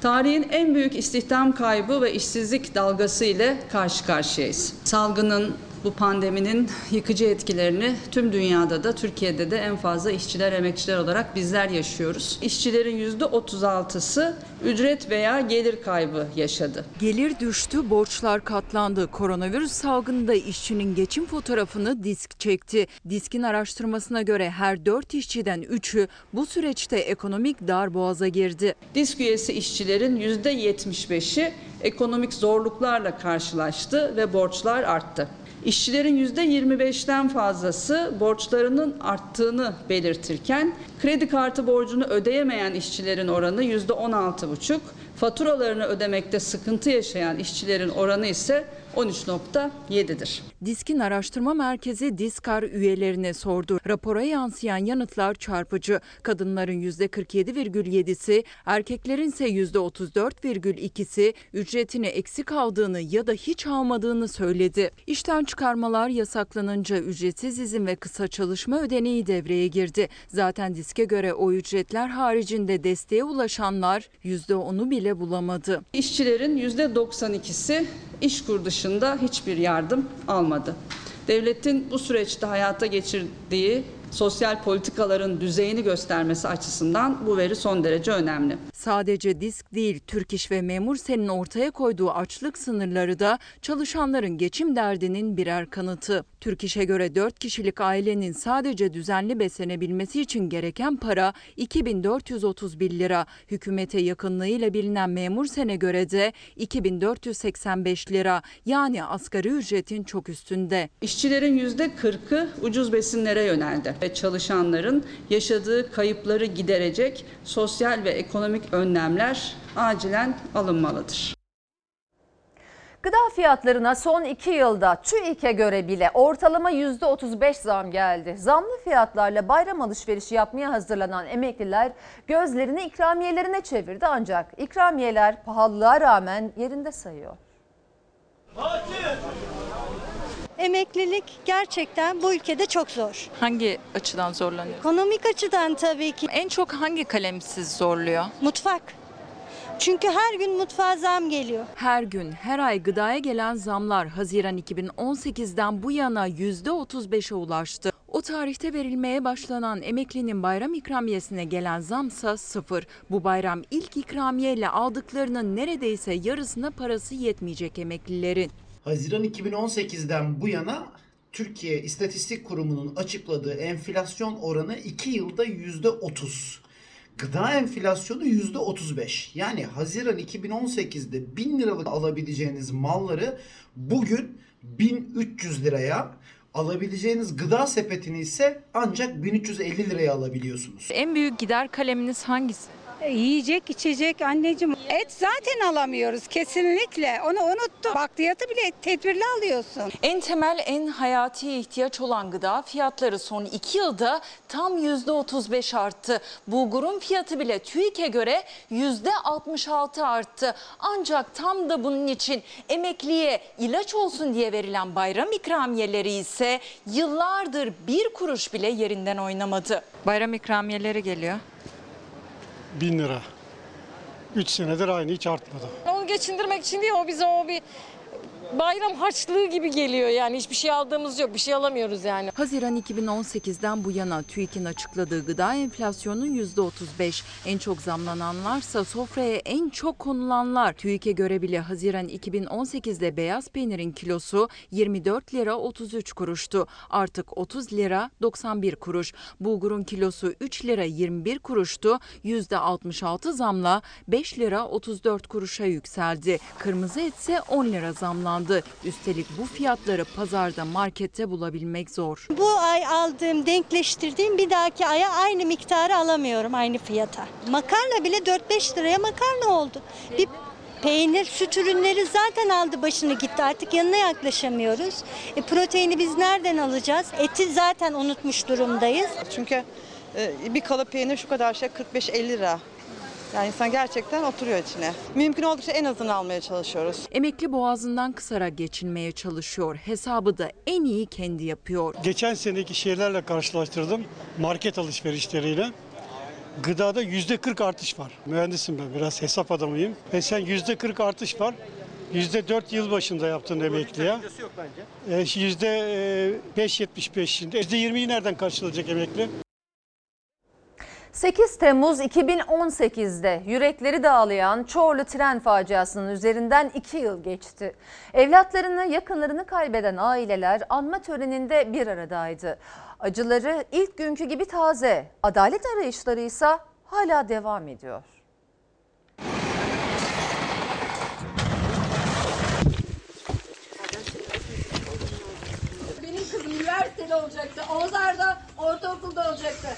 Tarihin en büyük istihdam kaybı ve işsizlik dalgası ile karşı karşıyayız. Salgının bu pandeminin yıkıcı etkilerini tüm dünyada da Türkiye'de de en fazla işçiler, emekçiler olarak bizler yaşıyoruz. İşçilerin yüzde 36'sı ücret veya gelir kaybı yaşadı. Gelir düştü, borçlar katlandı. Koronavirüs salgınında işçinin geçim fotoğrafını disk çekti. Diskin araştırmasına göre her 4 işçiden 3'ü bu süreçte ekonomik darboğaza girdi. Disk üyesi işçilerin yüzde 75'i ekonomik zorluklarla karşılaştı ve borçlar arttı. İşçilerin yüzde 25'ten fazlası borçlarının arttığını belirtirken kredi kartı borcunu ödeyemeyen işçilerin oranı yüzde 16,5, faturalarını ödemekte sıkıntı yaşayan işçilerin oranı ise 13.7'dir. Diskin araştırma merkezi Diskar üyelerine sordu. Rapora yansıyan yanıtlar çarpıcı. Kadınların %47,7'si, erkeklerin ise %34,2'si ücretini eksik aldığını ya da hiç almadığını söyledi. İşten çıkarmalar yasaklanınca ücretsiz izin ve kısa çalışma ödeneği devreye girdi. Zaten diske göre o ücretler haricinde desteğe ulaşanlar %10'u bile bulamadı. İşçilerin %92'si İşkur dışında hiçbir yardım almadı. Devletin bu süreçte hayata geçirdiği sosyal politikaların düzeyini göstermesi açısından bu veri son derece önemli. Sadece disk değil, Türk İş ve Memur Sen'in ortaya koyduğu açlık sınırları da çalışanların geçim derdinin birer kanıtı. Türk İş'e göre 4 kişilik ailenin sadece düzenli beslenebilmesi için gereken para 2431 lira. Hükümete yakınlığıyla bilinen Memur Sen'e göre de 2485 lira. Yani asgari ücretin çok üstünde. İşçilerin %40'ı ucuz besinlere yöneldi ve çalışanların yaşadığı kayıpları giderecek sosyal ve ekonomik önlemler acilen alınmalıdır. Gıda fiyatlarına son 2 yılda TÜİK'e göre bile ortalama %35 zam geldi. Zamlı fiyatlarla bayram alışverişi yapmaya hazırlanan emekliler gözlerini ikramiyelerine çevirdi ancak ikramiyeler pahalılığa rağmen yerinde sayıyor. Emeklilik gerçekten bu ülkede çok zor. Hangi açıdan zorlanıyor? Ekonomik açıdan tabii ki. En çok hangi kalem sizi zorluyor? Mutfak. Çünkü her gün mutfağa zam geliyor. Her gün, her ay gıdaya gelen zamlar Haziran 2018'den bu yana %35'e ulaştı. O tarihte verilmeye başlanan emeklinin bayram ikramiyesine gelen zamsa sıfır. Bu bayram ilk ikramiyeyle aldıklarının neredeyse yarısına parası yetmeyecek emeklilerin. Haziran 2018'den bu yana Türkiye İstatistik Kurumu'nun açıkladığı enflasyon oranı 2 yılda %30. Gıda enflasyonu %35. Yani Haziran 2018'de 1000 liralık alabileceğiniz malları bugün 1300 liraya alabileceğiniz gıda sepetini ise ancak 1350 liraya alabiliyorsunuz. En büyük gider kaleminiz hangisi? Yiyecek, içecek anneciğim. Et zaten alamıyoruz kesinlikle. Onu unuttum. Bakliyatı bile tedbirli alıyorsun. En temel, en hayati ihtiyaç olan gıda fiyatları son 2 yılda tam %35 arttı. Bulgurun fiyatı bile TÜİK'e göre %66 arttı. Ancak tam da bunun için emekliye ilaç olsun diye verilen bayram ikramiyeleri ise yıllardır bir kuruş bile yerinden oynamadı. Bayram ikramiyeleri geliyor. 1000 lira. 3 senedir aynı hiç artmadı. Onu geçindirmek için değil o bize o bir bayram harçlığı gibi geliyor yani hiçbir şey aldığımız yok bir şey alamıyoruz yani. Haziran 2018'den bu yana TÜİK'in açıkladığı gıda enflasyonu %35. En çok zamlananlarsa sofraya en çok konulanlar. TÜİK'e göre bile Haziran 2018'de beyaz peynirin kilosu 24 lira 33 kuruştu. Artık 30 lira 91 kuruş. Bulgurun kilosu 3 lira 21 kuruştu. %66 zamla 5 lira 34 kuruşa yükseldi. Kırmızı et ise 10 lira zamlandı. Üstelik bu fiyatları pazarda markette bulabilmek zor. Bu ay aldığım, denkleştirdiğim bir dahaki aya aynı miktarı alamıyorum aynı fiyata. Makarna bile 4-5 liraya makarna oldu. Bir peynir, süt ürünleri zaten aldı başını gitti. Artık yanına yaklaşamıyoruz. E, proteini biz nereden alacağız? Eti zaten unutmuş durumdayız. Çünkü Ee, Bir kalıp peynir şu kadar şey 45-50 lira. Yani insan gerçekten oturuyor içine. Mümkün oldukça en azını almaya çalışıyoruz. Emekli boğazından kısarak geçinmeye çalışıyor. Hesabı da en iyi kendi yapıyor. Geçen seneki şeylerle karşılaştırdım market alışverişleriyle. Gıdada yüzde 40 artış var. Mühendisim ben biraz hesap adamıyım. Ve sen yüzde 40 artış var. Yüzde 4 yıl başında yaptın emekliye. E, Yüzde 5.75'inde. Yüzde 20'yi nereden karşılayacak emekli? 8 Temmuz 2018'de yürekleri dağlayan Çorlu tren faciasının üzerinden 2 yıl geçti. Evlatlarını, yakınlarını kaybeden aileler anma töreninde bir aradaydı. Acıları ilk günkü gibi taze, adalet arayışları ise hala devam ediyor. Benim kızım üniversitede olacaktı. Oğuzlar da ortaokulda olacaktı.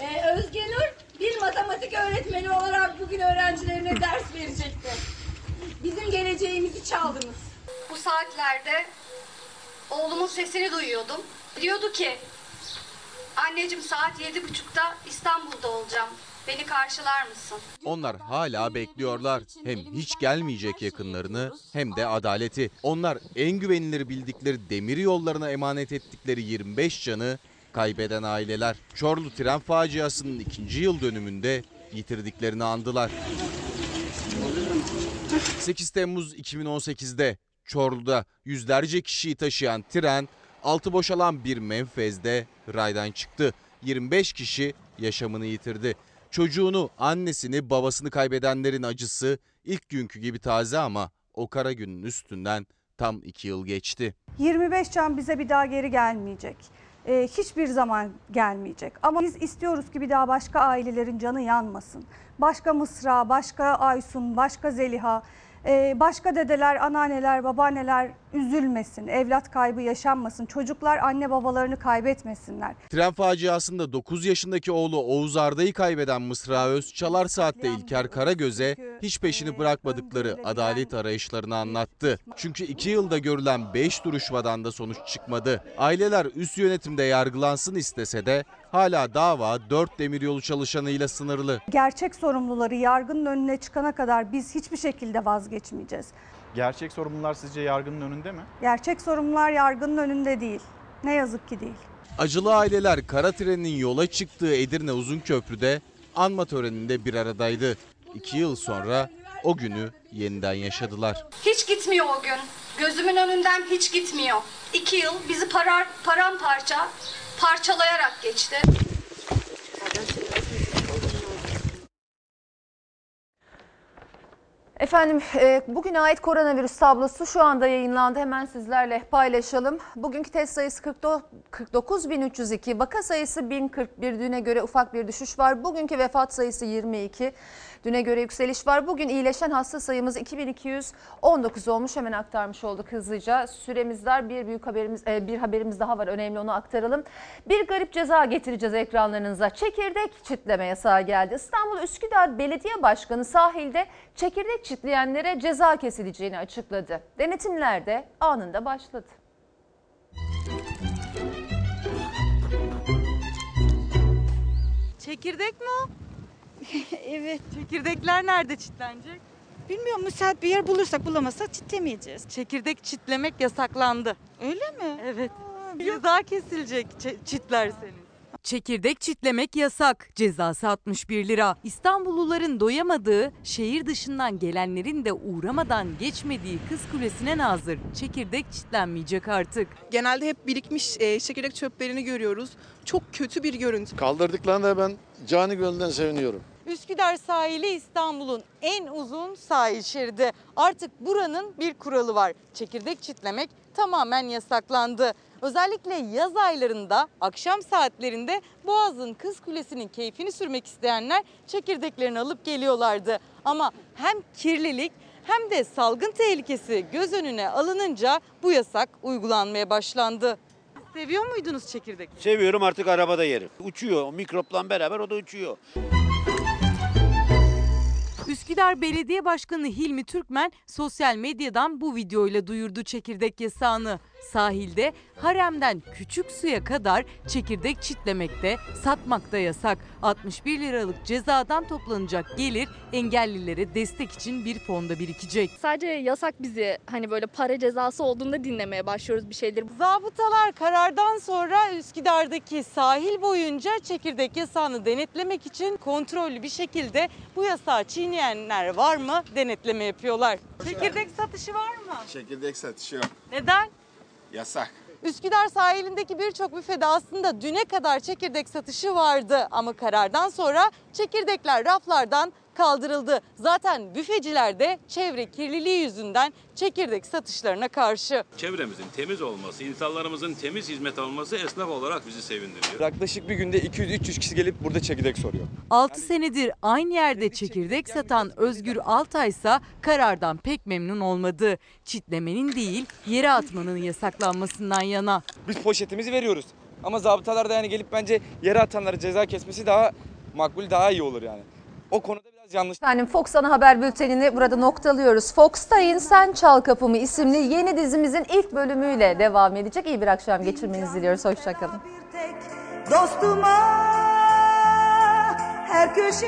Ee, Özge Nur bir matematik öğretmeni olarak bugün öğrencilerine ders verecekti. Bizim geleceğimizi çaldınız. Bu saatlerde oğlumun sesini duyuyordum. Diyordu ki anneciğim saat yedi buçukta İstanbul'da olacağım. Beni karşılar mısın? Onlar hala bekliyorlar. Hem hiç gelmeyecek yakınlarını hem de adaleti. Onlar en güvenilir bildikleri demir yollarına emanet ettikleri 25 canı kaybeden aileler. Çorlu tren faciasının ikinci yıl dönümünde yitirdiklerini andılar. 8 Temmuz 2018'de Çorlu'da yüzlerce kişiyi taşıyan tren altı boşalan bir menfezde raydan çıktı. 25 kişi yaşamını yitirdi. Çocuğunu, annesini, babasını kaybedenlerin acısı ilk günkü gibi taze ama o kara günün üstünden tam iki yıl geçti. 25 can bize bir daha geri gelmeyecek. Ee, hiçbir zaman gelmeyecek. Ama biz istiyoruz ki bir daha başka ailelerin canı yanmasın. Başka Mısra, başka Aysun, başka Zeliha, e, başka dedeler, anneanneler, babaanneler üzülmesin. Evlat kaybı yaşanmasın. Çocuklar anne babalarını kaybetmesinler. Tren faciasında 9 yaşındaki oğlu Oğuz Arda'yı kaybeden Mısra Öz, Çalar Saat'te İlker Karagöz'e hiç peşini bırakmadıkları adalet arayışlarını anlattı. Çünkü 2 yılda görülen 5 duruşmadan da sonuç çıkmadı. Aileler üst yönetimde yargılansın istese de hala dava 4 demiryolu çalışanıyla sınırlı. Gerçek sorumluları yargının önüne çıkana kadar biz hiçbir şekilde vazgeçmeyeceğiz. Gerçek sorumlular sizce yargının önünde mi? Gerçek sorumlular yargının önünde değil. Ne yazık ki değil. Acılı aileler kara trenin yola çıktığı Edirne Uzunköprü'de anma töreninde bir aradaydı. 2 yıl sonra o günü yeniden yaşadılar. Hiç gitmiyor o gün. Gözümün önünden hiç gitmiyor. İki yıl bizi parar, paramparça parçalayarak geçti. Efendim e, bugüne ait koronavirüs tablosu şu anda yayınlandı. Hemen sizlerle paylaşalım. Bugünkü test sayısı 49.302, vaka sayısı 1041. Düne göre ufak bir düşüş var. Bugünkü vefat sayısı 22. Düne göre yükseliş var. Bugün iyileşen hasta sayımız 2219 olmuş. Hemen aktarmış olduk hızlıca. Süremiz dar. Bir büyük haberimiz e, bir haberimiz daha var. Önemli onu aktaralım. Bir garip ceza getireceğiz ekranlarınıza. Çekirdek çitleme yasağı geldi. İstanbul Üsküdar Belediye Başkanı sahilde çekirdek çitleyenlere ceza kesileceğini açıkladı. Denetimler de anında başladı. Çekirdek mi o? evet. Çekirdekler nerede çitlenecek? Bilmiyorum müsait bir yer bulursak bulamazsak çitlemeyeceğiz. Çekirdek çitlemek yasaklandı. Öyle mi? Evet. Ceza kesilecek çe- çitlerseniz. Çekirdek çitlemek yasak. Cezası 61 lira. İstanbulluların doyamadığı, şehir dışından gelenlerin de uğramadan geçmediği Kız Kulesi'ne nazır çekirdek çitlenmeyecek artık. Genelde hep birikmiş e, çekirdek çöplerini görüyoruz. Çok kötü bir görüntü. Kaldırdıklarında ben cani gönülden seviniyorum. Üsküdar sahili İstanbul'un en uzun sahil şeridi. Artık buranın bir kuralı var. Çekirdek çitlemek tamamen yasaklandı. Özellikle yaz aylarında akşam saatlerinde Boğaz'ın Kız Kulesi'nin keyfini sürmek isteyenler çekirdeklerini alıp geliyorlardı. Ama hem kirlilik hem de salgın tehlikesi göz önüne alınınca bu yasak uygulanmaya başlandı. Seviyor muydunuz çekirdek? Seviyorum artık arabada yerim. Uçuyor mikropla beraber o da uçuyor. Üsküdar Belediye Başkanı Hilmi Türkmen sosyal medyadan bu videoyla duyurdu çekirdek yasağını. Sahilde haremden küçük suya kadar çekirdek çitlemekte, satmakta yasak. 61 liralık cezadan toplanacak gelir engellilere destek için bir fonda birikecek. Sadece yasak bizi hani böyle para cezası olduğunda dinlemeye başlıyoruz bir şeyleri. Zabıtalar karardan sonra Üsküdar'daki sahil boyunca çekirdek yasağını denetlemek için kontrollü bir şekilde bu yasağı çiğneyenler var mı denetleme yapıyorlar. Çekirdek satışı var mı? Çekirdek satışı yok. Neden? Yasak. Üsküdar sahilindeki birçok büfede aslında düne kadar çekirdek satışı vardı ama karardan sonra çekirdekler raflardan kaldırıldı. Zaten büfeciler de çevre kirliliği yüzünden çekirdek satışlarına karşı. Çevremizin temiz olması, insanlarımızın temiz hizmet alması esnaf olarak bizi sevindiriyor. Yaklaşık bir günde 200-300 kişi gelip burada çekirdek soruyor. 6 senedir aynı yerde çekirdek satan Özgür Altay ise karardan pek memnun olmadı. Çitlemenin değil yere atmanın yasaklanmasından yana. Biz poşetimizi veriyoruz. Ama zabıtalar da yani gelip bence yere atanlara ceza kesmesi daha makbul, daha iyi olur yani. O konuda biraz yanlış. Efendim Fox Ana Haber Bülteni'ni burada noktalıyoruz. Fox'tayın Sen Çal Kapımı isimli yeni dizimizin ilk bölümüyle devam edecek. İyi bir akşam geçirmenizi diliyoruz. Hoşçakalın. dostuma her köşe